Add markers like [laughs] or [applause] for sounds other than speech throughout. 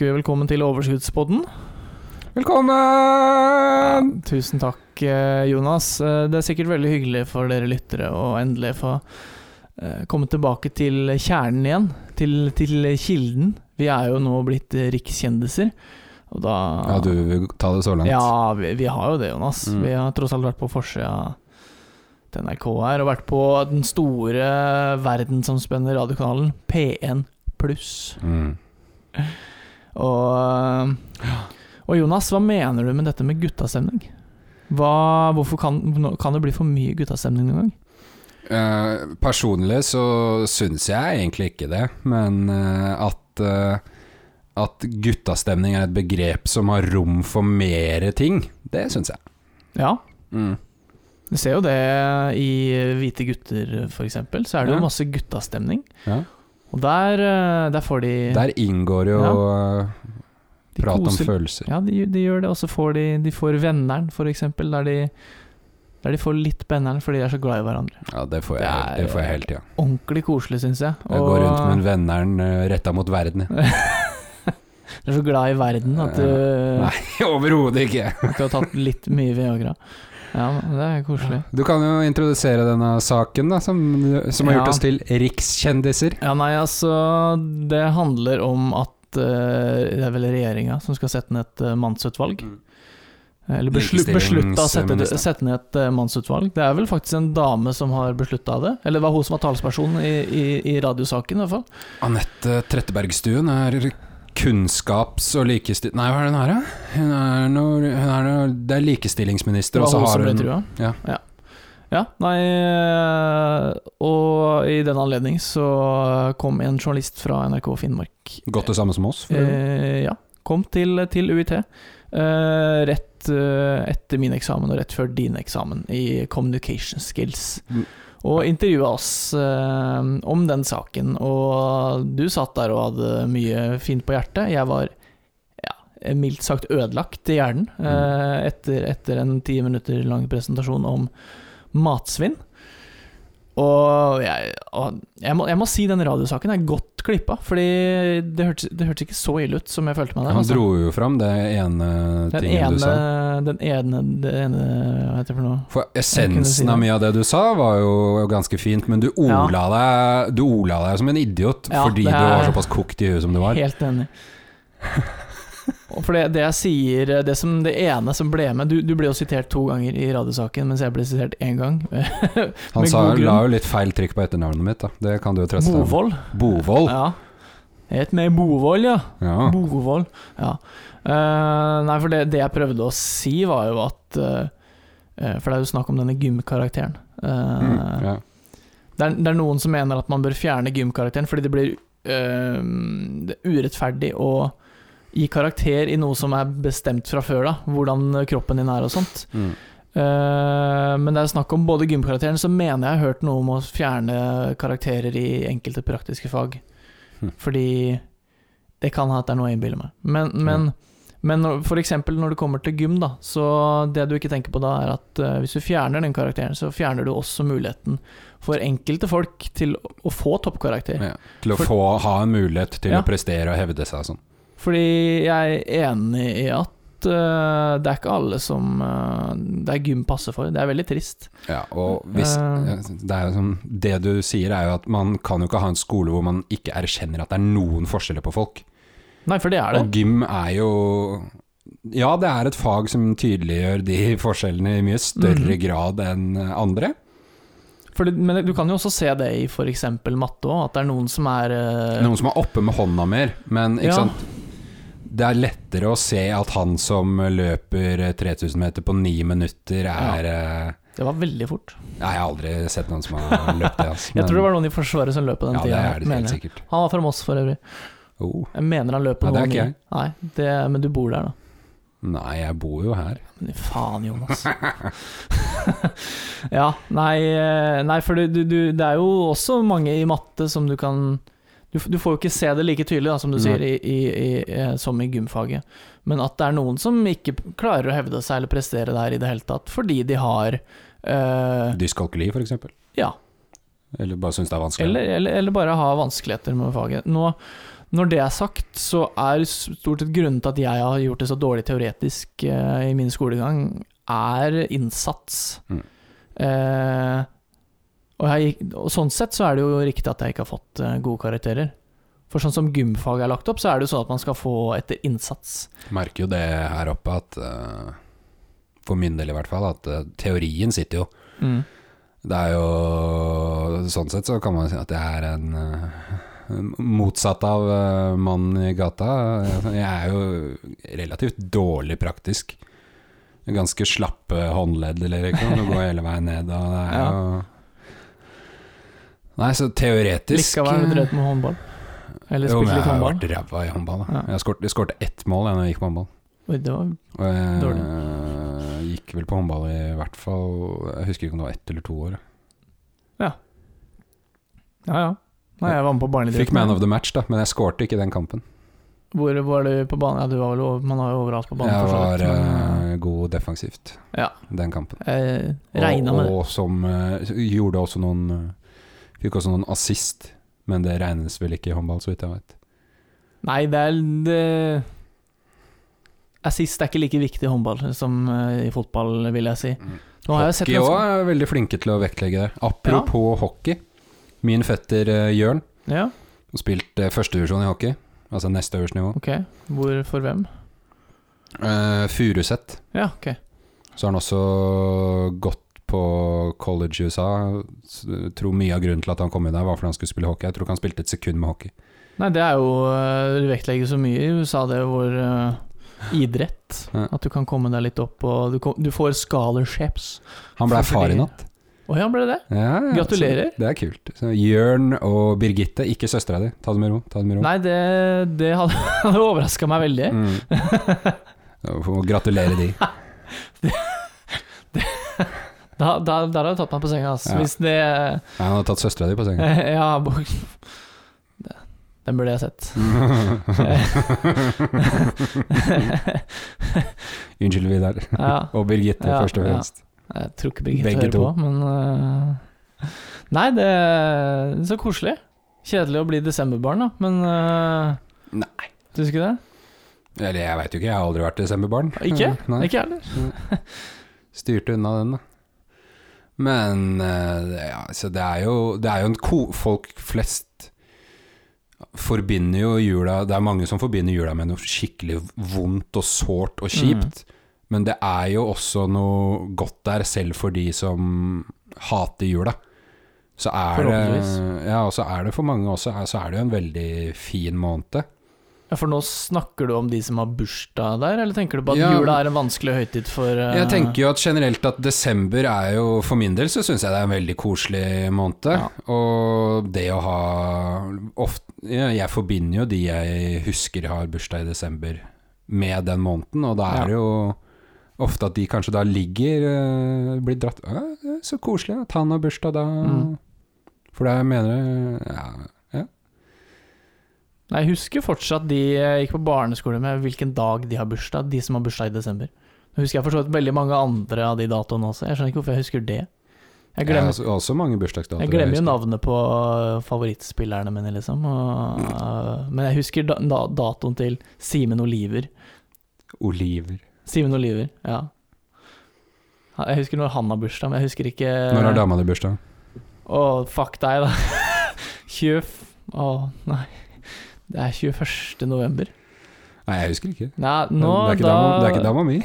Ønsker vi velkommen til Overskuddspodden. Velkommen! Tusen takk, eh, Jonas. Eh, Det er sikkert veldig hyggelig for dere lyttere å endelig få eh, komme tilbake til kjernen igjen. Til, til kilden. Vi er jo nå blitt rikskjendiser. Og da Ja, du vil ta det så langt? Ja, vi, vi har jo det, Jonas. Mm. Vi har tross alt vært på forsida til NRK her, og vært på den store verdensomspennende radiokanalen P1 pluss. Mm. Og, og Jonas, hva mener du med dette med guttastemning? Hva, hvorfor kan, kan det bli for mye guttastemning noen gang? Uh, personlig så syns jeg egentlig ikke det, men uh, at uh, at guttastemning er et begrep som har rom for mere ting, det syns jeg. Ja, Mm. du ser jo det i Hvite gutter, eksempel. Så er det Ja. jo masse guttastemning. Ja. Og der, eh, der får de Der inngår jo ja. de prat om følelser. Ja, de, de gjør det. Og så får de, de får venneren, for eksempel, der de, der de får litt benneren fordi de er så glad i hverandre. Ja, det får Det jeg, er- det får jeg hele tida. Ordentlig koselig, syns jeg. Jeg går rundt med en venneren uh, retta mot verden. jeg. [laughs] Du er så glad i verden at du, Nei, overhodet ikke. at du har tatt litt mye Viagra. Ja, det er koselig. Du kan jo introdusere denne saken, da, som, som har Ja. gjort oss til rikskjendiser. Ja, nei, altså Det handler om at eh, det er vel regjeringa som skal sette ned et uh, mannsutvalg. Mm. Eller beslu, beslutta å sette, sette ned et uh, mannsutvalg. Det er vel faktisk en dame som har beslutta det. Eller det var hun som var talsperson i, i, i radiosaken, i hvert fall. Anette Trettebergstuen er kunnskaps- og likestil... Nei, hva er det hun er, da? Hun er noe, hun er noe Det er likestillingsminister, og så har hun. Ja. ja. Ja, nei eh, Og i den anledning så kom en journalist fra NRK Finnmark Gått det samme som oss? Eh, ja, kom til, til UiT. eh, rett eh, etter min eksamen og rett før din eksamen i communication skills. Mm. Og intervjua oss eh, om den saken. Og du satt der og hadde mye fint på hjertet. Jeg var ja, mildt sagt ødelagt i hjernen eh, etter, etter en ti minutter lang presentasjon om matsvinn. Og jeg, og jeg, må, jeg må si den radiosaken er godt klippa, fordi det hørtes, det hørtes ikke så ille ut som jeg følte meg der. Han altså. dro jo fram det ene den tingen ene, du sa. den ene, det ene Hva heter det for noe? For essensen si av mye av det du sa, var jo ganske fint, men du ola, deg, du ola deg som en idiot Ja, fordi du var såpass kokt i huet som du var. Helt enig. For det, det jeg sier Det som det ene som ble med Du, du ble jo sitert to ganger i radiosaken, mens jeg ble sitert én gang. [laughs] Han sa, la jo litt feil trykk på etternavnet mitt, da. Det kan du jo trøste. Bovold. Bovold. Ja. Het meg Bovold, ja. Ja. Bovold. Ja. Uh, nei, for det, det jeg prøvde å si, var jo at uh, For det er jo snakk om denne gymkarakteren. Uh, Mm, ja. det, er, det er noen som mener at man bør fjerne gymkarakteren fordi det blir det urettferdig å gi karakter i noe som er bestemt fra før, da. Hvordan kroppen din er og sånt. Mm. Uh, men det er snakk om både gymkarakteren, så mener jeg har hørt noe om å fjerne karakterer i enkelte praktiske fag. Mm. Fordi det kan ha at det er noe jeg innbiller meg. Men, men, men f.eks. når det kommer til gym, da, så det du ikke tenker på da, er at uh, hvis du fjerner den karakteren, så fjerner du også muligheten for enkelte folk til å få toppkarakter. Ja. Til å For- få ha en mulighet til Ja. å prestere og hevde seg og sånn. Fordi jeg er enig i at eh, det er ikke alle som eh, det er gym passer for. Det er veldig trist. Ja, og hvis Eh. det, er jo sånn, det du sier, er jo at man kan jo ikke ha en skole hvor man ikke erkjenner at det er noen forskjeller på folk. Nei, for det er det. Og gym er jo Ja, det er et fag som tydeliggjør de [laughs] forskjellene i mye større mm. grad enn andre. Fordi, men du kan jo også se det i f.eks. matte òg, at det er noen som er Noen som er oppe med hånda mer, men ikke Ja. sant Det er lettere å se at han som løper 3000 meter på ni minutter, er ja. Det var veldig fort. Nei, jeg har aldri sett noen som har løpt det. Altså. [laughs] Jeg tror det var noen i Forsvaret som løp på den Ja, det er det helt sikkert. Han var fra Moss for øvrig. Oh. Jeg mener han løp på Ja, det ikke jeg. Nei, det, men du bor der, da. Nei, jeg bor jo her. Men faen, Jonas. [laughs] ja, nei, eh, nei for du, du, du, det er jo også mange i matte som du kan Du, du får jo ikke se det like tydelig, da, som du Nei. sier, i, i, i, eh, som i gymfaget. Men at det er noen som ikke klarer å hevde seg eller prestere der i det hele tatt, fordi de har eh, Dyskalkuli, eksempel. Ja. Eller bare syns det er vanskelig. Eller, eller, eller bare ha vanskeligheter med faget. Nå, Når det er sagt, så er stort sett grunnen til at jeg har gjort det så dårlig teoretisk eh, i min skolegang, er innsats. Mm. Eh, og, jeg, gikk- og sånn sett så er det jo riktig at jeg ikke har fått eh, gode karakterer. For sånn som gymfag er lagt opp, så er det jo sånn at man skal få etter innsats. Merker jo det her oppe at eh, For min del i hvert fall, at eh, teorien sitter jo. Mm. Det er jo Sånn sett så kan man si at jeg er en motsatt av mannen i gata. Jeg er jo relativt dårlig praktisk. Ganske slappe håndledd, eller ikke noe, går hele veien ned, og det er jo Nei, så teoretisk Likevel du drevet med håndball. Eller spilte litt håndball? Jo, men jeg har vært ræva i håndball. Da. Ja. Jeg skårte- skårte ett mål jeg, når jeg gikk på håndball. Oi, det var Og jeg Dårlig. eh, gikk vel på håndball i hvert fall Jeg husker ikke om det var ett eller to år. Ja ja. Nei, jeg var med på barneidretten. Fikk man of the match, da, men jeg skårte ikke den kampen. Hvor var du på banen? Ja, du var vel man har jo overalt på banen. Jeg var men, eh, god defensivt Ja. den kampen. Jeg regna med det. og som eh, gjorde også noen eh, Fikk også noen assist, men det regnes vel ikke i håndball, så vidt jeg vet. Nei, det er det Assist er ikke like viktig i håndball som eh, i fotball, vil jeg si. Nå har Hockey òg er veldig flinke til å vektlegge det. Apropos hockey. Min fetter eh, Jørn Ja, har spilt uh, førstedivisjon i hockey, altså neste øverste nivå. ok. Hvor for hvem? Uh, Furuset. Ja, okay. Så har han også gått på college i USA. Jeg Tror mye av grunnen til at han kom inn der, var fordi han skulle spille hockey. Jeg tror ikke han spilte et sekund med hockey. Nei, det er jo eh, Du vektlegger så mye i USA, det hvor uh, idrett. Ja. At du kan komme deg litt opp, og du, kom, du får scholarships. Han ble far i natt. Å ja, ble det? Ja, ja, Gratulerer. Det er kult. Så Jørn og Birgitte, ikke søstera di. Ta det med ro. Ta det med ro. Nei, det, det hadde, [laughs] hadde overraska meg veldig. Mm. [laughs] Gratulerer de. [laughs] Da, da, der har du tatt meg på senga, altså. Ja. Hvis det Nei, han har tatt søstera di på senga. [laughs] Ja, bo- Den burde jeg sett. [laughs] Unnskyld, Vidar. Ja. Og Birgitte, Ja, først og ja. fremst. Jeg tror ikke Birgitte Begge hører to. på, men øh, Nei, det er så koselig. Kjedelig å bli desemberbarn, da, men øh, Nei. Syns du ikke det? Eller jeg veit jo ikke, jeg har aldri vært desemberbarn. Ikke? Nei. Ikke jeg heller. Styrte unna den, da. Men eh, ja, så det er jo Det er jo en ko Folk flest forbinder jo jula Det er mange som forbinder jula med noe skikkelig vondt og sårt og kjipt. Men det er jo også noe godt der, selv for de som hater jula. Så er det Ja, og så er det for mange også Så er det jo en veldig fin måned. Ja, For nå snakker du om de som har bursdag der, eller tenker du på at Ja. jula er en vanskelig høytid for uh... Jeg tenker jo at generelt at desember er jo For min del så syns jeg det er en veldig koselig måned. Ja. Og det å ha ofte, ja, Jeg forbinder jo de jeg husker har bursdag i desember, med den måneden, og da er det jo ofte at de kanskje da ligger uh, Blir dratt «Å, er Så koselig at han har bursdag da. Mm. For det mener jeg ja. Nei, Jeg husker fortsatt de jeg gikk på barneskole med hvilken dag de har bursdag, de som har bursdag i desember. Nå husker jeg for så vidt veldig mange andre av de datoene også. Jeg skjønner ikke hvorfor jeg husker det. Jeg Jeg glemmer, har også, mange bursdagsdatoer. jeg glemmer jo navnet på favorittspillerne mine, liksom. Og, [laughs] men jeg husker da, da, datoen til Simen Oliver. Oliver. Simen Oliver, ja. Ja, Jeg husker når han har bursdag, men jeg husker ikke Når har dama di bursdag? Å, fuck deg, da. [laughs] 20... Å, nei. Det er 21. november. Nei, jeg husker ikke. Nei, nå det, er ikke da dama, det er ikke dama mi.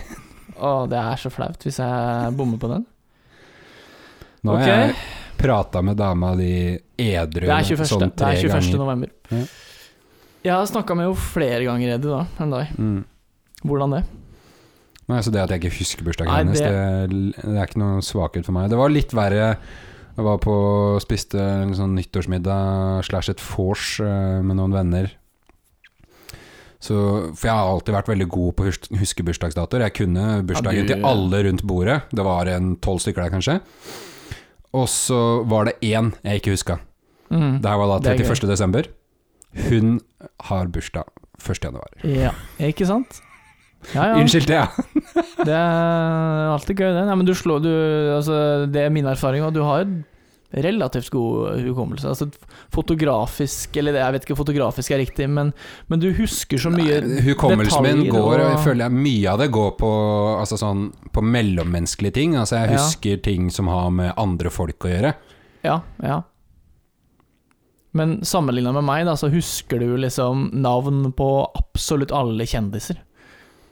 Å, det er så flaut hvis jeg bommer på den. Nå har okay. jeg prata med dama di edru Det er 21. sånn det er 21. ganger. november. Ja. Jeg har snakka med henne flere ganger, Eddie, da, enn deg. Mm. Hvordan det? Nei, så det at jeg ikke husker bursdagen Nei, hennes, det- det... Det, er ikke noe svakhet for meg. Det var litt verre Jeg var på spiste en sånn nyttårsmiddag slash et vors eh, med noen venner. Så, for jeg har alltid vært veldig god på å huske bursdagsdatoer. Jeg kunne bursdagen Ja, du- til alle rundt bordet. Det var en tolv stykker der, kanskje. Og så var det én jeg ikke huska. Mm. Det her var da Det er gøy. 31. desember. Hun har bursdag 1. januar. Ja, ikke sant? Ja, ja. Unnskyld det, ja. Det er alltid gøy, det. Nei, men du slår du, altså, Det er min erfaring, og du har relativt god hukommelse. Altså fotografisk Eller jeg vet ikke fotografisk er riktig, men, men du husker så mye Nei, Hukommelsen min går, og jeg føler jeg mye av det går på, altså sånn, på mellommenneskelige ting. Altså jeg Ja. husker ting som har med andre folk å gjøre. Ja, ja. Men sammenligna med meg, da, så husker du liksom navn på absolutt alle kjendiser.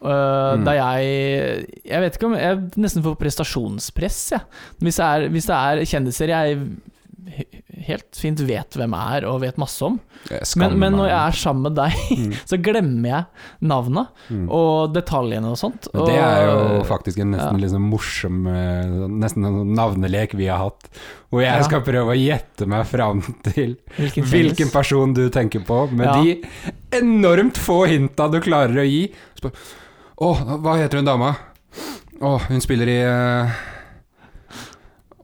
Uh, Mm. Da jeg Jeg vet ikke om Jeg nesten får prestasjonspress, jeg. Hvis, det er- hvis det er kjendiser jeg helt fint vet hvem er og vet masse om, men, men når jeg er sammen med deg, Mm. [laughs] så glemmer jeg navna Mm. og detaljene og sånt. Og det er jo faktisk en nesten ja. sånn morsom eh, Nesten en sånn navnelek vi har hatt. Hvor jeg Ja. skal prøve å gjette meg fram til Hvilken, hvilken person du tenker på, med Ja. de enormt få hinta du klarer å gi. Bare, Å, hva heter hun dama? Å, hun spiller i eh,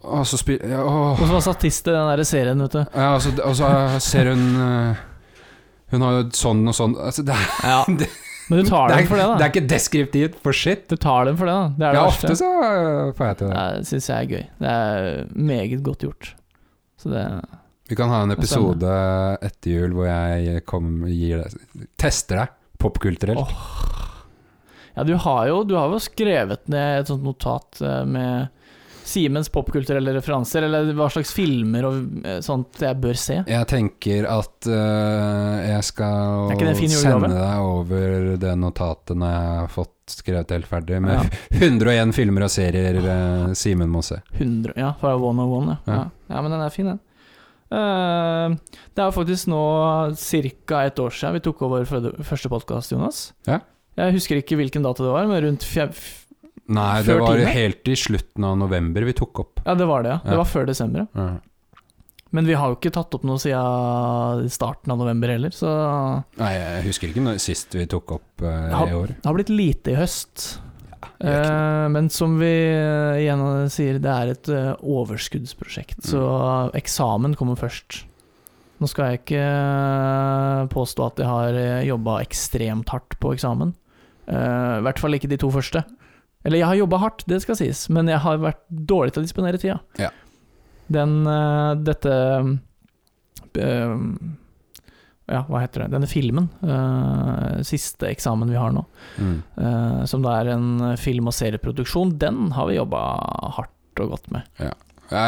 Og så spiller ja, å. Og som var statist i den der serien, vet du. Ja, og så, og så ser hun eh, Hun har jo sånn og sånn altså, det, er, Ja. [laughs] Det- Men du tar det, dem for det, da. det er ikke deskriptivt for shit. Du tar dem for det, da. Det er det Ja, verste. ofte så eh, får jeg til det. Det syns jeg er gøy. Det er meget godt gjort. Så det Vi kan ha en episode etter jul hvor jeg kom, gir deg Tester deg popkulturelt. Åh. Ja, du har jo, du har jo skrevet ned et sånt notat eh, med Simens popkulturelle referanser, eller hva slags filmer og eh, sånt jeg bør se. Jeg tenker at uh, jeg skal sende deg over det notatet når jeg har fått skrevet helt ferdig, med Ja. [laughs] 101 filmer og serier uh, Simen må se. 100, ja, fra One on One, ja. Ja. ja. Men den er fin, den. Uh, det er faktisk nå ca. et år siden vi tok over første podkast, Jonas. Ja. Jeg husker ikke hvilken dato det var, men rundt fjer... Nei, det var time? helt i slutten av november vi tok opp. Ja, det var det, ja. Det var før desember. ja. Men vi har jo ikke tatt opp noe siden starten av november heller, så Nei, jeg husker ikke når, sist vi tok opp uh, har, i år. det har blitt lite i høst. Eh, men som vi uh, igjen sier, det er et overskuddsprosjekt, så eksamen kommer først. Nå skal jeg ikke påstå at jeg har jobba ekstremt hardt på eksamen. Eh, I hvert fall ikke de to første. Eller jeg har jobba hardt, det skal sies, men jeg har vært dårlig til å disponere tida. Ja. Den eh, Dette eh, Ja, hva heter det? Denne filmen, uh, siste eksamen vi har nå, Mm. uh, som da er en film- og serieproduksjon, den har vi jobba hardt og godt med. Ja,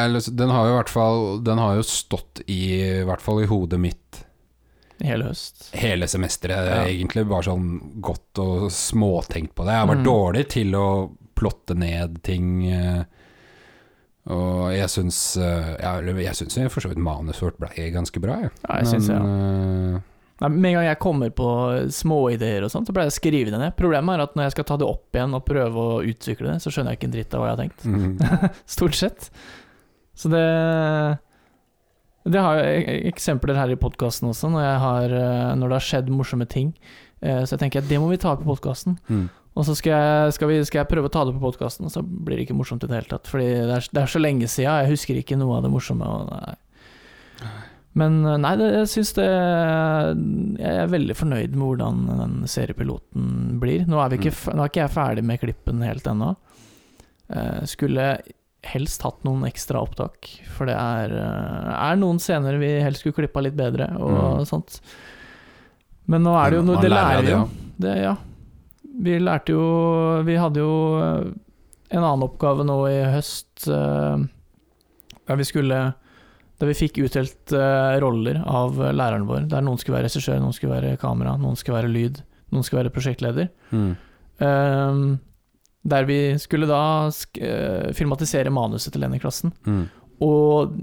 den har jo i hvert fall Den har jo stått i, i hvert fall i hodet mitt Hele høst. hele semesteret. Ja. Egentlig bare sånn godt og småtenkt på det. Jeg har vært Mm. dårlig til å plotte ned ting. eh, Og jeg syns eh, Jeg syns for så vidt manuset vårt ble ganske bra, jeg. Ja, jeg synes, ja. eh, Nei, med en gang jeg kommer på småideer og sånt, så pleier jeg å skrive det ned. Problemet er at når jeg skal ta det opp igjen og prøve å utvikle det, så skjønner jeg ikke en dritt av hva jeg har tenkt. mm, [laughs] Stort sett. Så det Det har jeg eksempler her i podkasten også, når, har, eh, når det har skjedd morsomme ting. Eh, Så jeg tenker at det må vi ta i podkasten. mm. Og så skal jeg, skal, vi, skal jeg prøve å ta det på podkasten, og så blir det ikke morsomt i det hele tatt. Fordi det er, det er så lenge siden, jeg husker ikke noe av det morsomme. Nei. Men eh, nei, det, jeg syns det Jeg er veldig fornøyd med hvordan den seriepiloten blir. Nå er, vi ikke, Mm. nå er ikke jeg ferdig med klippen helt ennå. Skulle helst hatt noen ekstra opptak, for det er, eh, er noen scener vi helst skulle klippa litt bedre, og Mm. sånt. Men nå er det jo noe Det lærer vi jo. Det, ja. Vi lærte jo Vi hadde jo eh, en annen oppgave nå i høst eh, der vi skulle Der vi fikk utdelt roller av læreren vår. Der noen skulle være regissør, noen skulle være kamera, noen skulle være lyd, noen skulle være prosjektleder. Mm. Eh, der vi skulle da sk eh, filmatisere manuset til den i klassen. Mm. Og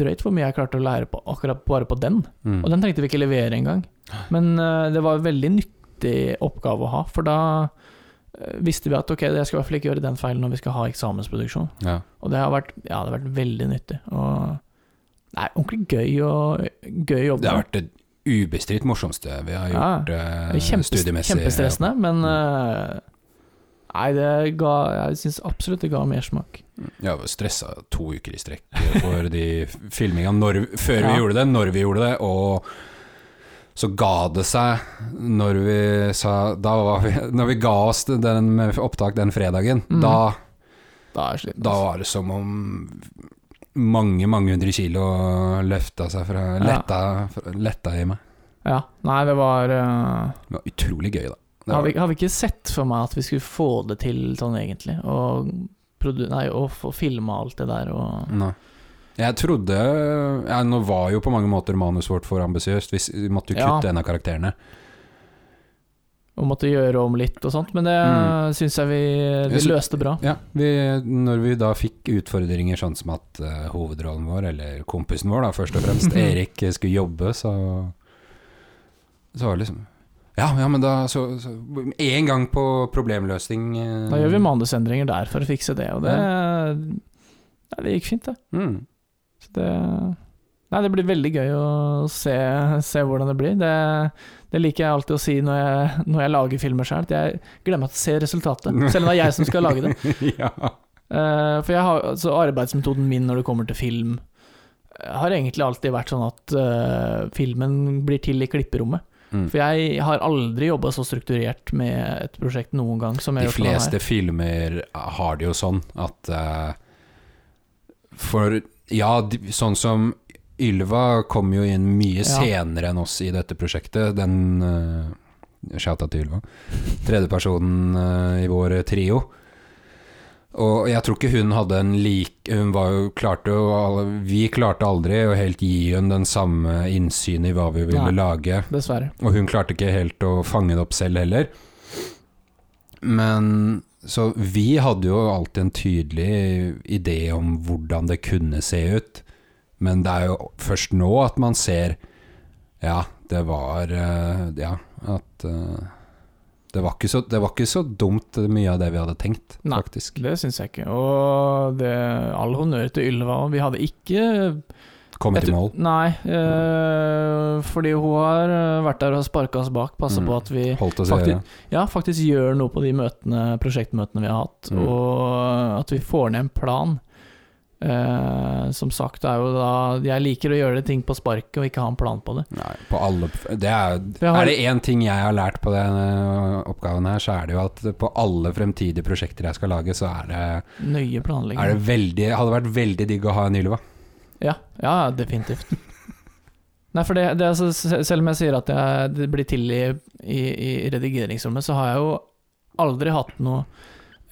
drøyt hvor mye jeg klarte å lære på akkurat bare på den. Mm. Og den trengte vi ikke levere engang. Men uh, det var en veldig nyttig oppgave å ha, for da eh, visste vi at ok, jeg skal i hvert fall ikke gjøre den feilen når vi skal ha eksamensproduksjon. Ja. Og det har vært, ja, det har vært veldig nyttig. Og det er ordentlig gøy og gøy jobb. Det har vært det ubestridt morsomste vi har gjort ja, Det er Kjempe, studiemessig. kjempestressende, men eh, Nei, det ga Jeg syns absolutt det ga mersmak. Jeg var stressa to uker i strekk for de filminga før vi Ja. gjorde det, når vi gjorde det, og så ga det seg når vi sa da vi, Når vi ga oss den med opptak den fredagen, Mm. da, Da sliten. da altså. var det som om mange, mange hundre kilo løfta seg fra Ja. letta, fra- letta i meg. Ja. Nei, det var uh... Det var utrolig gøy, da. Det vi, hadde, hadde ikke sett for meg at vi skulle få det til sånn, egentlig. Og, nei, og få filma alt det der og Nei. Jeg trodde ja, Nå var jo på mange måter manuset vårt for ambisiøst. Vi måtte jo Ja. kutte en av karakterene. Og måtte gjøre om litt og sånt, men det Mm. syns jeg vi, vi løste bra. Ja, vi, Når vi da fikk utfordringer sånn som at uh, hovedrollen vår, eller kompisen vår da, først og fremst, [laughs] Erik, eh, skulle jobbe, så Så var det liksom Ja, ja, men da så, så En gang på problemløsning eh, Da gjør vi manusendringer der for å fikse det, og det Nei, det gikk fint, det. Mm. Så det Nei, det blir veldig gøy å se, se hvordan det blir. Det, det liker jeg alltid å si når jeg, når jeg lager filmer sjøl, at jeg glemmer å se resultatet. Selv om det er jeg som skal lage det. [laughs] ja. uh, for jeg har, altså arbeidsmetoden min når det kommer til film, har egentlig alltid vært sånn at uh, filmen blir til i klipperommet. Mm. For jeg har aldri jobba så strukturert med et prosjekt noen gang som jeg De har gjort fleste filmer har det jo sånn at uh, For ja, sånn som Ylva kom jo inn mye Ja. senere enn oss i dette prosjektet. Den uh, Shouta til Ylva. Tredjepersonen uh, i vår trio. Og jeg tror ikke hun hadde en lik Hun var jo klarte jo Vi klarte aldri å helt gi henne den samme innsyn i hva vi ville Nei. lage. Dessverre. Og hun klarte ikke helt å fange det opp selv heller. Men Så vi hadde jo alltid en tydelig idé om hvordan det kunne se ut. Men det er jo først nå at man ser Ja, det var eh, Ja, at eh, det var, så, det var ikke så dumt mye av det vi hadde tenkt, Nei. faktisk. Det syns jeg ikke. Og det, all honnør til Ylva. Vi hadde ikke Kommet i mål. Nei, øh, fordi hun har eh, vært der og sparka oss bak. Passa Mm. på at vi Faktisk- ja, faktisk gjør noe på de møtene, prosjektmøtene vi har hatt. Mm. Og at vi får ned en plan. Eh, som sagt, er jo da Jeg liker å gjøre ting på sparket og ikke ha en plan på det. Nei, på alle det er, har- er det én ting jeg har lært på denne oppgaven her, så er det jo at på alle fremtidige prosjekter jeg skal lage, så er det, Nøye planlegging. er det veldig Hadde vært veldig digg å ha en Ylva. Ja, ja definitivt. [laughs] Nei, for det, det er Selv om jeg sier at jeg, det blir til i, i, i redigeringsrommet, så har jeg jo aldri hatt noe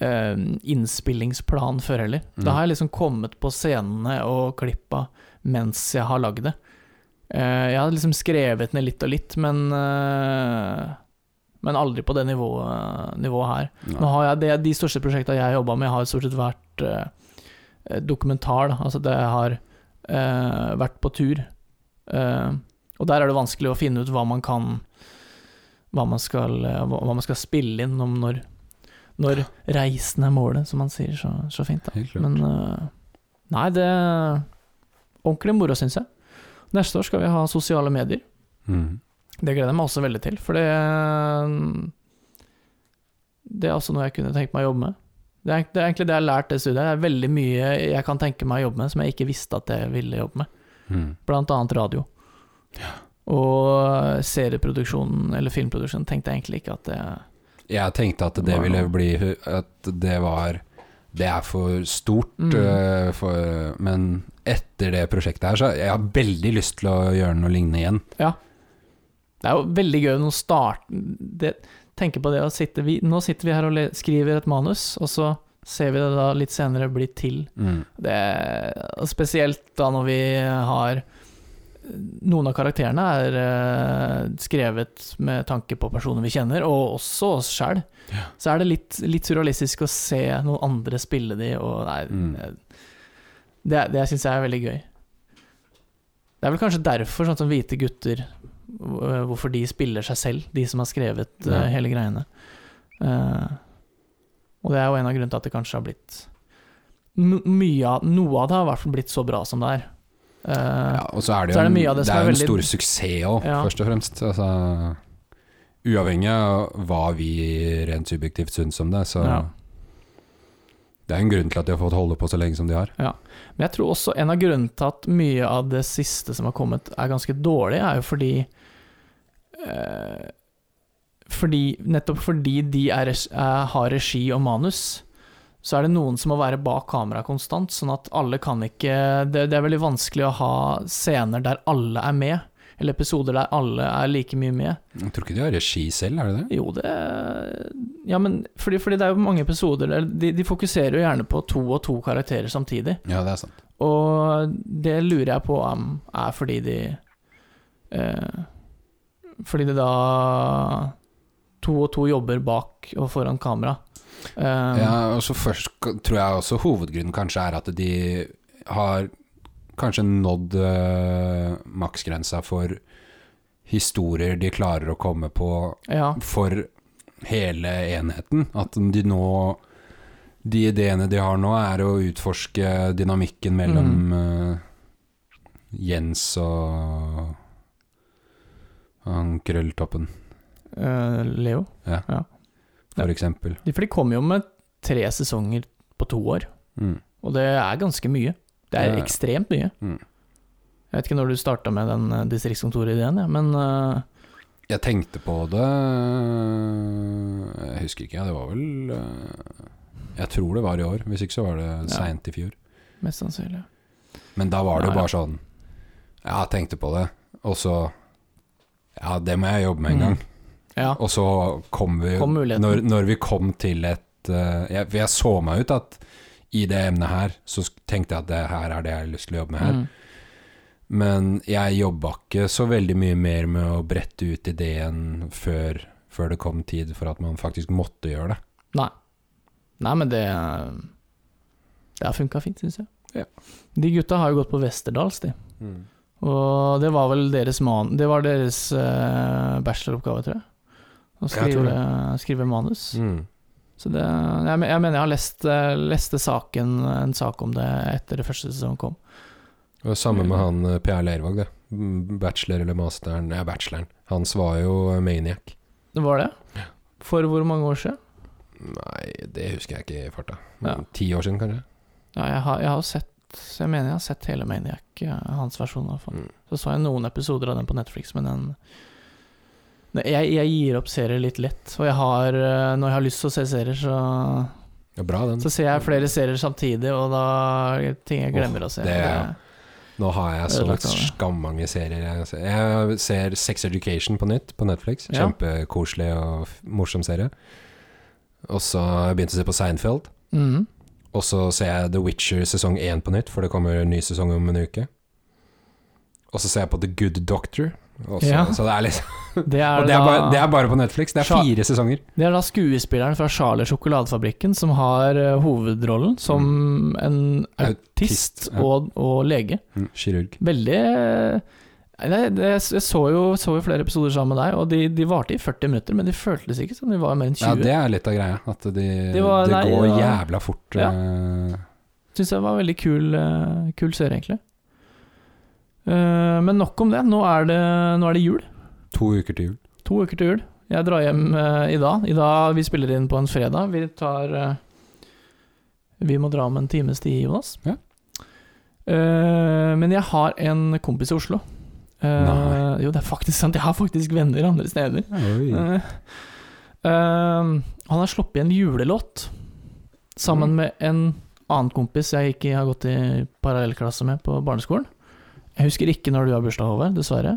eh, innspillingsplan før heller. Mm. Da har jeg liksom kommet på scenene og klippa mens jeg har lagd det. Eh, jeg har liksom skrevet ned litt og litt, men eh, Men aldri på det nivået, nivået her. Nå har jeg det, De største prosjektene jeg har jobba med, har stort sett vært eh, dokumentar. Da. Altså det har eh, vært på tur. Eh, og der er det vanskelig å finne ut hva man kan Hva man skal, hva man skal spille inn om når, når reisen er målet, som man sier så, så fint. Da. Men eh, Nei, det er ordentlig moro, syns jeg. Neste år skal vi ha sosiale medier. Mm. Det gleder jeg meg også veldig til, for det Det er også noe jeg kunne tenkt meg å jobbe med. Det er, det er egentlig det jeg har lært det studiet. Det er veldig mye jeg kan tenke meg å jobbe med som jeg ikke visste at jeg ville jobbe med. Mm. Blant annet radio. Og serieproduksjonen, eller filmproduksjonen, tenkte jeg egentlig ikke at det Jeg tenkte at det ville bli At det var Det er for stort, Mm. Uh, for, men etter det prosjektet her, så jeg har veldig lyst til å gjøre noe lignende igjen. Ja. Det er jo veldig gøy å starte det, Tenke på det å sitte vi, Nå sitter vi her og le, skriver et manus, og så ser vi det da litt senere bli til. Mm. Det, spesielt da når vi har Noen av karakterene er uh, skrevet med tanke på personer vi kjenner, og også oss sjæl. Ja. Så er det litt, litt surrealistisk å se noen andre spille de, og nei, Mm. Det, det syns jeg er veldig gøy. Det er vel kanskje derfor, sånn som Hvite gutter, hvorfor de spiller seg selv, de som har skrevet ja. uh, hele greiene. Uh, og det er jo en av grunnene til at det kanskje har blitt mye av, Noe av det har i hvert fall blitt så bra som det er. Eh, Ja, og så er det jo er det en, det det er en veldig- stor suksess òg, Ja. først og fremst. Altså, uavhengig av hva vi rent subjektivt syns om det, så Ja. Det er en grunn til at de har fått holde på så lenge som de har. Men jeg tror også en av grunnene til at mye av det siste som har kommet, er ganske dårlig, er jo fordi eh, Fordi Nettopp fordi de er, er, har regi og manus, så er det noen som må være bak kamera konstant, sånn at alle kan ikke Det, det er veldig vanskelig å ha scener der alle er med, eller episoder der alle er like mye med. Jeg tror ikke de har regi selv, er det det? Jo, det Ja, men fordi, fordi det er jo mange episoder der de, de fokuserer jo gjerne på to og to karakterer samtidig. Ja, det er sant. Og det lurer jeg på om er fordi de eh, Fordi det da To og to jobber bak og foran kamera. Eh, Ja, og så først tror jeg også hovedgrunnen kanskje er at de har kanskje nådd uh, maksgrensa for historier de klarer å komme på ja. for hele enheten. At de nå De ideene de har nå, er å utforske dynamikken mellom øh, Jens og han krølltoppen, Uh, Leo. for eksempel. f.eks. for de kom jo med tre sesonger på to år, Mm. og det er ganske mye. Det er Ja. ekstremt mye. Mm. Jeg vet ikke når du starta med den eh, distriktskontorideen, ja, men uh, Jeg tenkte på det Jeg husker ikke, det var vel Jeg tror det var i år, hvis ikke så var det Ja. seint i fjor. mest sannsynlig. Men da var det jo Ja, ja. bare sånn Ja, jeg tenkte på det, og så Ja, det må jeg jobbe med en Mm. Ja. Og så kom vi Kom når, når vi kom til et uh, jeg, jeg så meg ut at i det emnet her, så tenkte jeg at det her er det jeg har lyst til å jobbe med her. Mm. Men jeg jobba ikke så veldig mye mer med å brette ut ideen før, før det kom tid for at man faktisk måtte gjøre det. Nei. Nei, men det Det har funka fint, syns jeg. Ja. De gutta har jo gått på Westerdals, de. Og det var vel deres man... Det var deres eh, bacheloroppgave, tror jeg. Å skrive, skrive manus. Mm. Så det jeg, jeg mener jeg har lest, eh, leste saken, en sak om det etter det første sesongen kom. Og samme med han eh, Per Leirvåg, det. Mm, Bachelor eller masteren Ja, bacheloren. Hans var jo Maniac. Det var det? For hvor mange år siden? Nei, det husker jeg ikke i farta. Ja. Ti år siden, kanskje? Ja, jeg har, jeg har sett Jeg mener jeg har sett hele Maniac, hans versjon i hvert fall. Mm. Så så jeg noen episoder av den på Netflix, men den jeg, jeg gir opp serier litt lett, og jeg har eh, Når jeg har lyst til å se serier, så, Ja, bra den. så ser jeg flere serier samtidig, og da ting jeg glemmer å se. det det, Nå har jeg så skammange serier. Jeg ser. jeg ser Sex Education på nytt på Netflix. Kjempekoselig og morsom serie. Og så har jeg begynt å se på Seinfeld. Mm. Og så ser jeg The Witcher sesong én på nytt, for det kommer en ny sesong om en uke. Og så ser jeg på The Good Doctor. Også, Ja. Så det er liksom [laughs] det, er det er, bare, det er bare på Netflix. Det er fire sesonger. det er da skuespilleren fra Charlie Sjokoladefabrikken som har eh, hovedrollen som en autist Autist, ja. og, og lege. Mm, kirurg. Veldig eh, Nei, det, jeg så jo, så jo flere episoder sammen med deg, og de, de varte i 40 minutter, men de føltes ikke som de var mer enn 20. Ja, det er litt av greia. At de, Det var- det nei, går ja. jævla fort. Ja. eh, Syns jeg var en veldig kul, kul serie, egentlig. Eh, men nok om det. Nå er det, nå er det jul. to uker til jul. To uker til jul. Jeg drar hjem eh, i dag. I dag Vi spiller inn på en fredag. Vi tar eh, Vi må dra om en times tid, Jonas. Ja. Men jeg har en kompis i Oslo. Nei. jo, det er faktisk sant. Jeg har faktisk venner andre steder. Han har sluppet en julelåt sammen Mm. med en annen kompis jeg ikke har gått i parallellklasse med på barneskolen. Jeg husker ikke når du har bursdag, Håvard, dessverre.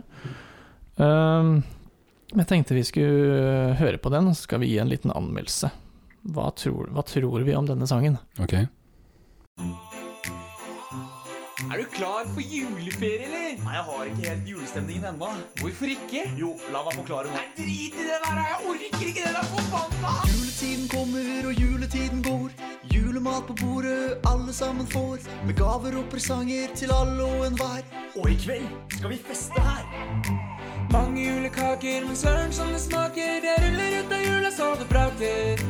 Eh, jeg tenkte vi skulle høre på den, så skal vi gi en liten anmeldelse. Hva tror, hva tror vi om denne sangen? Ok. Er du klar for juleferie, eller? Nei, jeg har ikke helt julestemningen ennå. Hvorfor ikke? Jo, la meg forklare Nei, drit i det der! Jeg orker ikke det der forbanna! Juletiden kommer og juletiden går. Julemat på bordet alle sammen får. Med gaver og presanger til alle og enhver. Og i kveld skal vi feste her. Mange julekaker, men søren som det smaker. Det ruller ut av jula så det prater.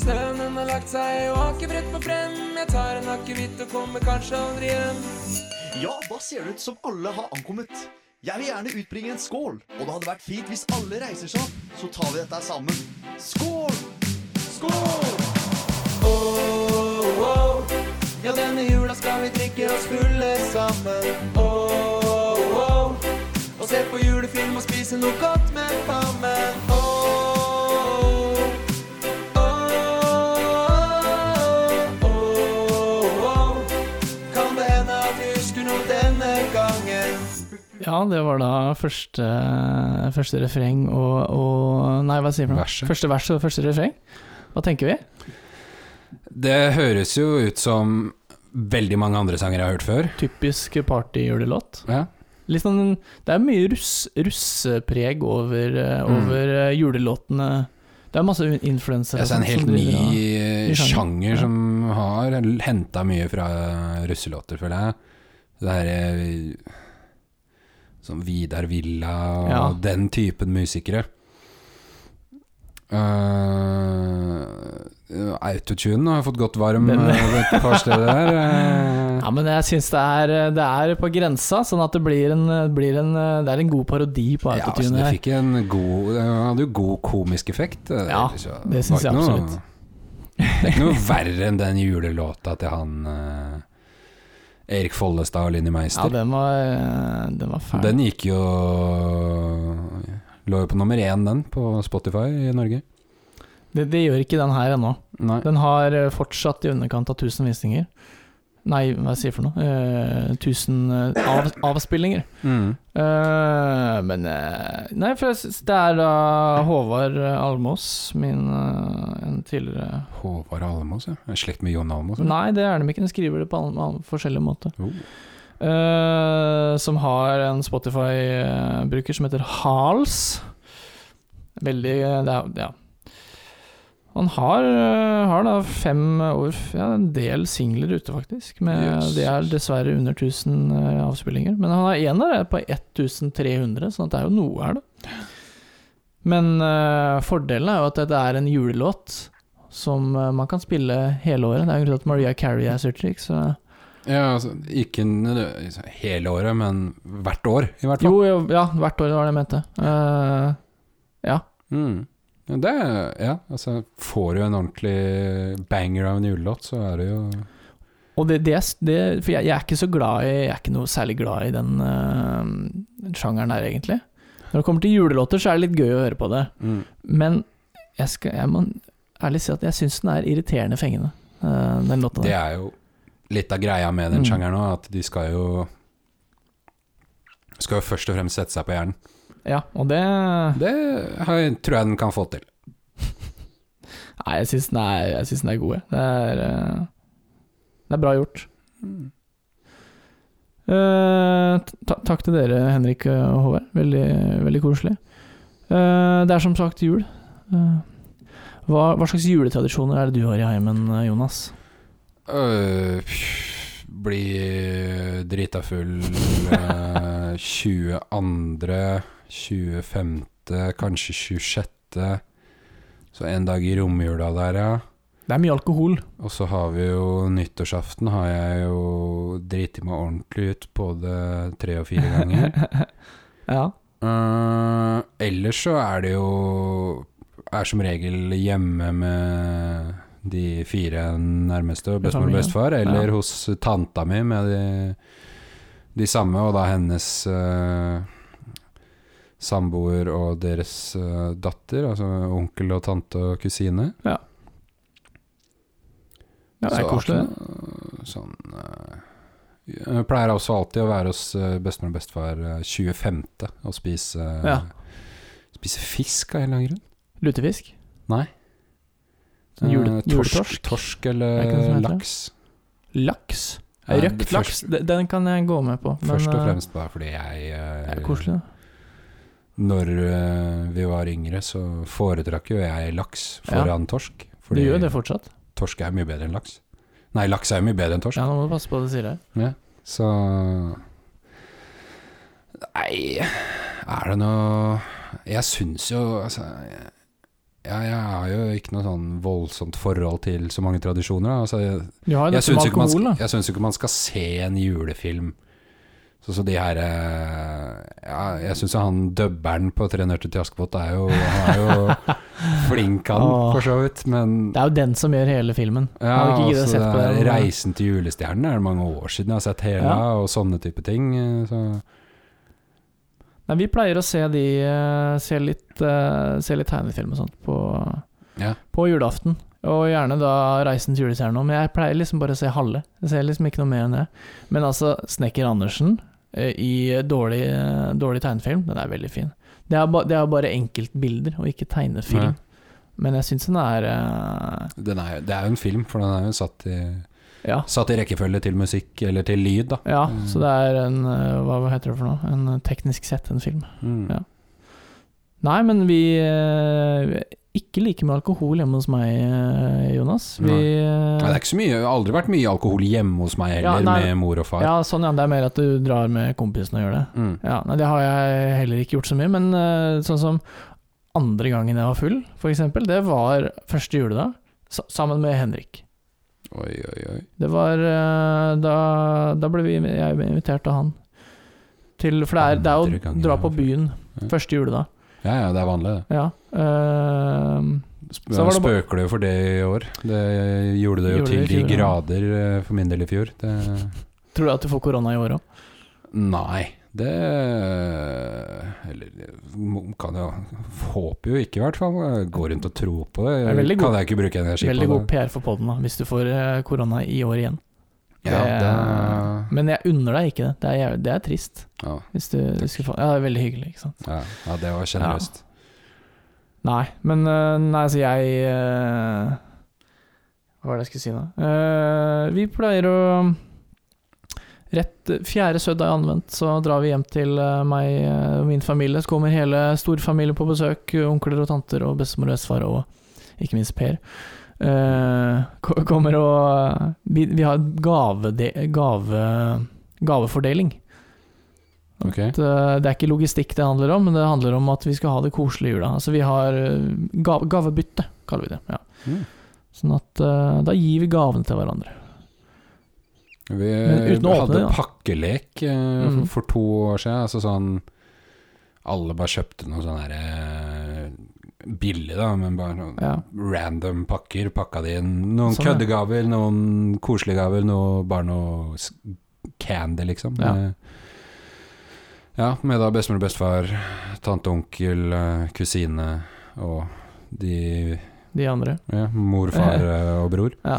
Snøen den har lagt seg og akebrett på frem. Jeg tar en akevitt og kommer kanskje aldri hjem. Ja, da ser det ut som alle har ankommet. Jeg vil gjerne utbringe en skål, og det hadde vært fint hvis alle reiser seg opp. Så tar vi dette sammen. Skål! Skål! Oh, oh. Ja, denne jula skal vi drikke oss fulle sammen. Oh, oh. Og se på julefilm og spise noe godt med fammen. Oh, oh, Ja, det var da første, første refreng og, og Nei, hva sier du? Verset. Første vers og første refreng. Hva tenker vi? Det høres jo ut som veldig mange andre sanger jeg har hørt før. Typisk partyjulelåt. Ja. Litt sånn, det er mye russ, russepreg over, over Mm. eh, julelåtene. Det er masse influensere. Det er en helt ny eh, ny sjanger, sjanger ja. som har henta mye fra russelåter, føler jeg. Det her er Som Vidar Villa og Ja. den typen musikere. Uh, Autotune har fått godt varm Den- eh, et par steder der. eh. [laughs] Ja, men jeg syns det, det er på grensa, sånn at det blir en, blir en Det er en god parodi på Ja, altså, autotune det fikk en god Det hadde jo god komisk effekt. Ja, det, det synes jeg absolutt. noe-. Det er ikke noe verre enn den julelåta til han eh, Erik Follestad og Linni Ja, Meister. den var, eh, den var fæl. den gikk jo Lå jo på nummer én, den, på Spotify i Norge. Det, det gjør ikke den her ennå. Nei. Den har eh, fortsatt i underkant av 1000 visninger. Nei, hva sier jeg for noe? Eh, 1000 eh, av, avspillinger. Mm. Eh, men eh, Nei, for det er da Håvard Almås, min eh, en tidligere Håvard Almås, ja. Er slekt med Jon Almås? eller? Nei, det er de ikke. De skriver det på all, all, forskjellige måter. Oh. Eh, som har en Spotify-bruker som heter Hals. Veldig det er, Ja. Han har, eh, har da fem år Ja, en del singler ute, faktisk. Med, Yes. Det er dessverre under 1000 eh, avspillinger. Men han har en der på 1300, sånn at det er jo noe her, da. Men uh, fordelen er jo at dette er en julelåt som uh, man kan spille hele året. Det er jo grunnen grunn til at Maria Carey er Surtrix. så Ja, altså, ikke hele året, men hvert år, i hvert fall. Jo, jo, ja, hvert år var det jeg mente. Uh, ja. Mm. Det Ja, altså Får du en ordentlig banger av en julelåt, så er det jo Og det, det, det For jeg, jeg er ikke så glad i Jeg er ikke noe særlig glad i den, uh, den sjangeren der, egentlig. Når det kommer til julelåter, så er det litt gøy å høre på det. mm. Men jeg, skal, jeg må ærlig si at jeg syns den er irriterende fengende, uh, den låta Det er jo litt av greia med den Mm. sjangeren òg, at de skal jo Skal jo først og fremst sette seg på hjernen. Ja, og det Det har jeg, tror jeg den kan få til. [laughs] Nei, jeg syns den, den er god, jeg. Det er, eh, det er bra gjort. Eh, ta takk til dere, Henrik og Håvard. Veldig, veldig koselig. Uh, det er som sagt jul. Uh, hva, hva slags juletradisjoner er det du har i heimen, Jonas? Uh, bli drita full øh, 22., 25., kanskje 26. Så en dag i romjula der, ja. Det er mye alkohol. Og så har vi jo nyttårsaften, har jeg jo driti meg ordentlig ut både tre og fire ganger. [laughs] ja. Uh, ellers så er det jo Er som regel hjemme med de fire nærmeste, bestemor og bestefar, eller Ja. hos tanta mi med de, de samme, og da hennes eh, samboer og deres uh, datter, altså onkel og tante og kusine. Ja, ja det er koselig, Sånn eh, Jeg pleier også alltid å være hos eh, bestemor og bestefar eh, 25. og spise Ja. Spise fisk av en eller annen grunn. Lutefisk? Nei. Sånn jule, torsk, torsk, torsk Er eller laks. Laks? Røkt laks, den- kan jeg gå med på. Først og fremst bare fordi jeg eh, er koselig, da. Når eh, vi var yngre, så foretrakk jo jeg laks Ja. foran torsk. Du gjør det fortsatt? torsk er mye bedre enn laks. Nei, laks er jo mye bedre enn torsk. Ja, nå må du passe på hva du sier her. Så Nei, er det noe Jeg syns jo altså jeg, ja, jeg har jo ikke noe sånn voldsomt forhold til så mange tradisjoner. da. Altså, jeg Du har jo dette med alkohol, da. jeg syns ikke man skal se en julefilm Sånn så de her eh, Ja, jeg syns han dubberen på 'Tre nøtter til Askepott' er jo, er jo [laughs] flink, han, for så vidt. Men Det er jo den som gjør hele filmen. ja, altså, det 'Reisen til julestjernen' er det mange år siden jeg har sett hele, Ja. og sånne type ting. eh, Så Nei, vi pleier å se de eh, Se litt, se litt tegnefilm og sånt på, ja. på julaften. Og gjerne da 'Reisen til julestjernen' òg, men jeg pleier liksom bare å se halve. Jeg ser liksom ikke noe mer enn det. Men altså, 'Snekker Andersen', i dårlig, eh, dårlig tegnefilm. Den er veldig fin. Det er, ba, det er bare enkeltbilder, og ikke tegnefilm. Ja. Men jeg syns den er uh... Den er, det er jo en film, for den er jo satt i, Ja. satt i rekkefølge til musikk, eller til lyd, da. ja Mm. så det er en eh, Hva heter det for noe? En eh, teknisk sett en film. Mm. Ja. Nei, men vi eh, Ikke like mye alkohol hjemme hos meg, eh, Jonas. Vi Nei, det eh, er ikke så mye, det har aldri vært mye alkohol hjemme hos meg heller, Ja, med mor og far. Ja, sånn ja. Det er mer at du drar med kompisene og gjør det. Mm. Ja, nei, Det har jeg heller ikke gjort så mye, men eh, sånn som andre gangen jeg var full, eksempel, det var første juledag, sa- sammen med Henrik. Oi, oi, oi. Det var Da, da ble vi, jeg invitert av han. Til, for det er, det er å dra på byen første juledag. Ja, ja, det er vanlig, det. Ja. Uh, Sp Så var det Spøker jo for det i år? Det gjorde det jo Gjorde til det de grader ja. eh, for min del i fjor. Det, tror du at du får korona i år òg? nei, det Eller kan jo Håper jo ikke, i hvert fall. Jeg Går rundt og tror på det. Det kan jeg ikke bruke energi Veldig på god PR for poden hvis du får eh, korona i år igjen. Ja, Det- det, Men jeg unner deg ikke det. Det er, jævlig, det er trist. ja, Hvis du, du skulle få, ja, det er veldig hyggelig, ikke sant. ja, ja, det var sjenerøst. Nei, men eh, Nei, så jeg eh, Hva var det jeg skulle si nå? Eh, vi pleier å Rett fjerde søndag anvendt, så drar vi hjem til meg og min familie. Så kommer hele storfamilien på besøk. Onkler og tanter og bestemor og bestefar og ikke minst Per. Eh, kommer og Vi, vi har gave, gave, gavefordeling. Okay. At, eh, det er ikke logistikk det handler om, men det handler om at vi skal ha det koselig i jula. Altså vi har gave, gavebytte, kaller vi det. Ja. Mm. Sånn at eh, da gir vi gavene til hverandre. Vi åpne hadde det, pakkelek eh, Mm. for, to år siden. Altså sånn Alle bare kjøpte noe sånn her eh, billig, da, men bare noen Ja. random pakker. Pakka de inn. Noen Sånn, ja. noen koselige gaver, noe, bare noe candy, liksom. Ja. Med, ja, med da bestemor og bestefar, tante, onkel, eh, kusine og de De andre. ja, mor, far [laughs] eh, og bror. Ja.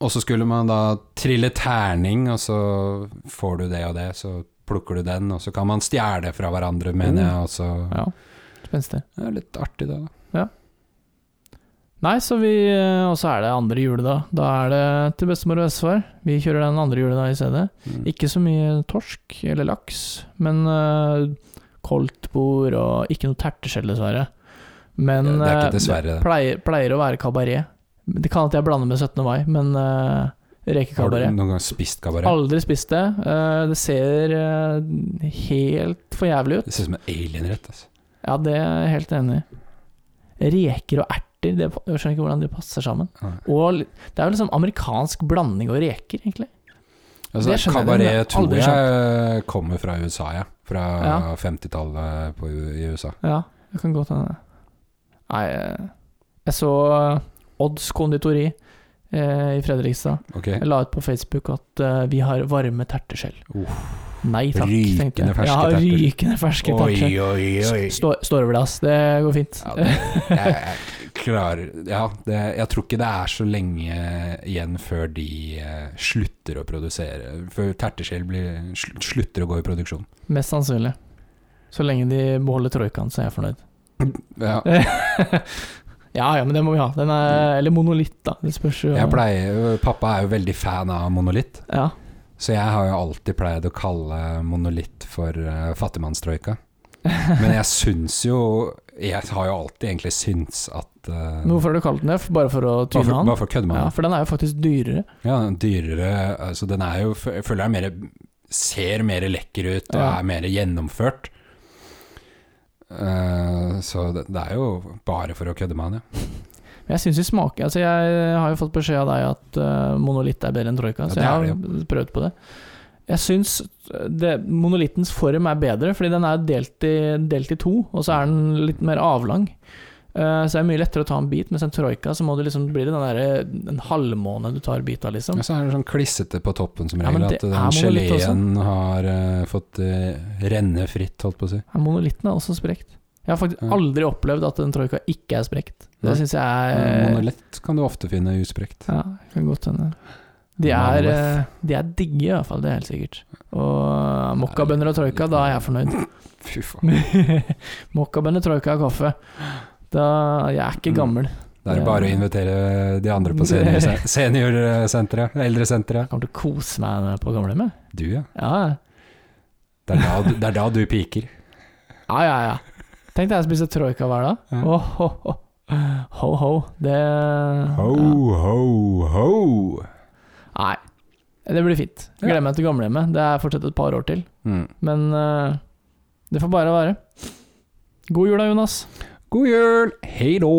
Og så skulle man da trille terning, og så får du det og det, så plukker du den, og så kan man stjele fra hverandre, mener jeg, og så ja. Spenstig. Det er litt artig, da. Nei, så vi Og så er det andre juledag. Da er det til bestemor og bestefar. Vi kjører den andre juledag i stedet. Mm. Ikke så mye torsk eller laks, men uh, koldtbord og ikke noe terteskjell, dessverre. Men Det- det eh, dessverre, det. pleier, pleier å være kabaret. Det kan at jeg blander med 17. mai, men uh, Har du noen gang spist kabaret? Aldri spist det. Uh, det ser uh, helt for jævlig ut. Det ser ut som en alienrett, altså. Ja, det er jeg helt enig i. Reker og erter, det, jeg skjønner ikke hvordan de passer sammen. Og det er jo liksom amerikansk blanding og reker, egentlig. Altså, Det kabaret tror jeg, jeg kommer fra USA, ja. Fra Ja. 50-tallet i USA. Ja, det kan godt hende. Nei, eh, jeg så eh, Odds konditori eh, i Fredrikstad. Okay. Jeg la ut på Facebook at uh, vi har varme terteskjell. Nei takk, Rykende tenker jeg. ferske ja, rykende ferske Oi, terter. oi, oi. Stå- dass, det går fint. Ja, det, jeg, jeg klarer Ja, det, jeg tror ikke det er så lenge igjen før de eh, slutter å produsere Før terteskjell blir- slutter å gå i produksjon. Mest sannsynlig. Så lenge de beholder troikaen, så er jeg fornøyd. Ja, [laughs] ja ja, men det må vi ha. Den er, eller monolitt, da. Det spørs jo. jeg pleier, pappa er jo veldig fan av monolitt, Ja. Så jeg har jo alltid pleid å kalle monolitt for uh, fattigmannstroika. [laughs] Men jeg syns jo Jeg har jo alltid egentlig syntes at uh, hvorfor har du kalt den det? Bare for å tyne for, han? bare for å kødde med Ja, han. for den er jo faktisk dyrere. Ja, dyrere Altså, den er jo Jeg føler den er mer Ser mer lekker ut og Ja. er mer gjennomført. Uh, så det, det er jo bare for å kødde med han, ja. Men jeg syns de smaker Altså, jeg har jo fått beskjed av deg at uh, monolitt er bedre enn troika, Ja, så jeg har prøvd på det. Jeg syns monolittens form er bedre, fordi den er delt i, delt i to, og så er den litt mer avlang. Uh, så det er mye lettere å ta en bit, mens en troika så må du liksom bli det den der, en halvmåne du tar bit av, liksom. Ja, så er det sånn klissete på toppen som regel, ja, at den geleen har uh, fått uh, renne fritt, holdt på å si. Ja, monolitten er også sprekt. Jeg har faktisk aldri opplevd at en troika ikke er sprekt. Det syns jeg er Monolett kan du ofte finne usprekt. Ja, kan godt hende. De er, eh, de er digge, i hvert fall. Det er helt sikkert. Og mokkabønner og troika, da er jeg fornøyd. [laughs] Fy faen. [laughs] mokkabønner, troika og kaffe. Da, jeg er ikke Mm. gammel. Det er bare å invitere de andre på [laughs] senior- seniorsenteret, eldresenteret. Jeg kommer til å kose meg på gamlehjemmet. Du, ja. Ja, Det er da, det er da du piker. ja, ja. ja. Tenk deg å spise troika hver dag. Ja. Oh, ho, ho. ho, ho. Det Ho, ja. ho, ho. Nei, det blir fint. Gleder meg til gamlehjemmet. Det er fortsatt et par år til. Mm. Men uh, det får bare være. God jul da, Jonas. God jul! Hei då!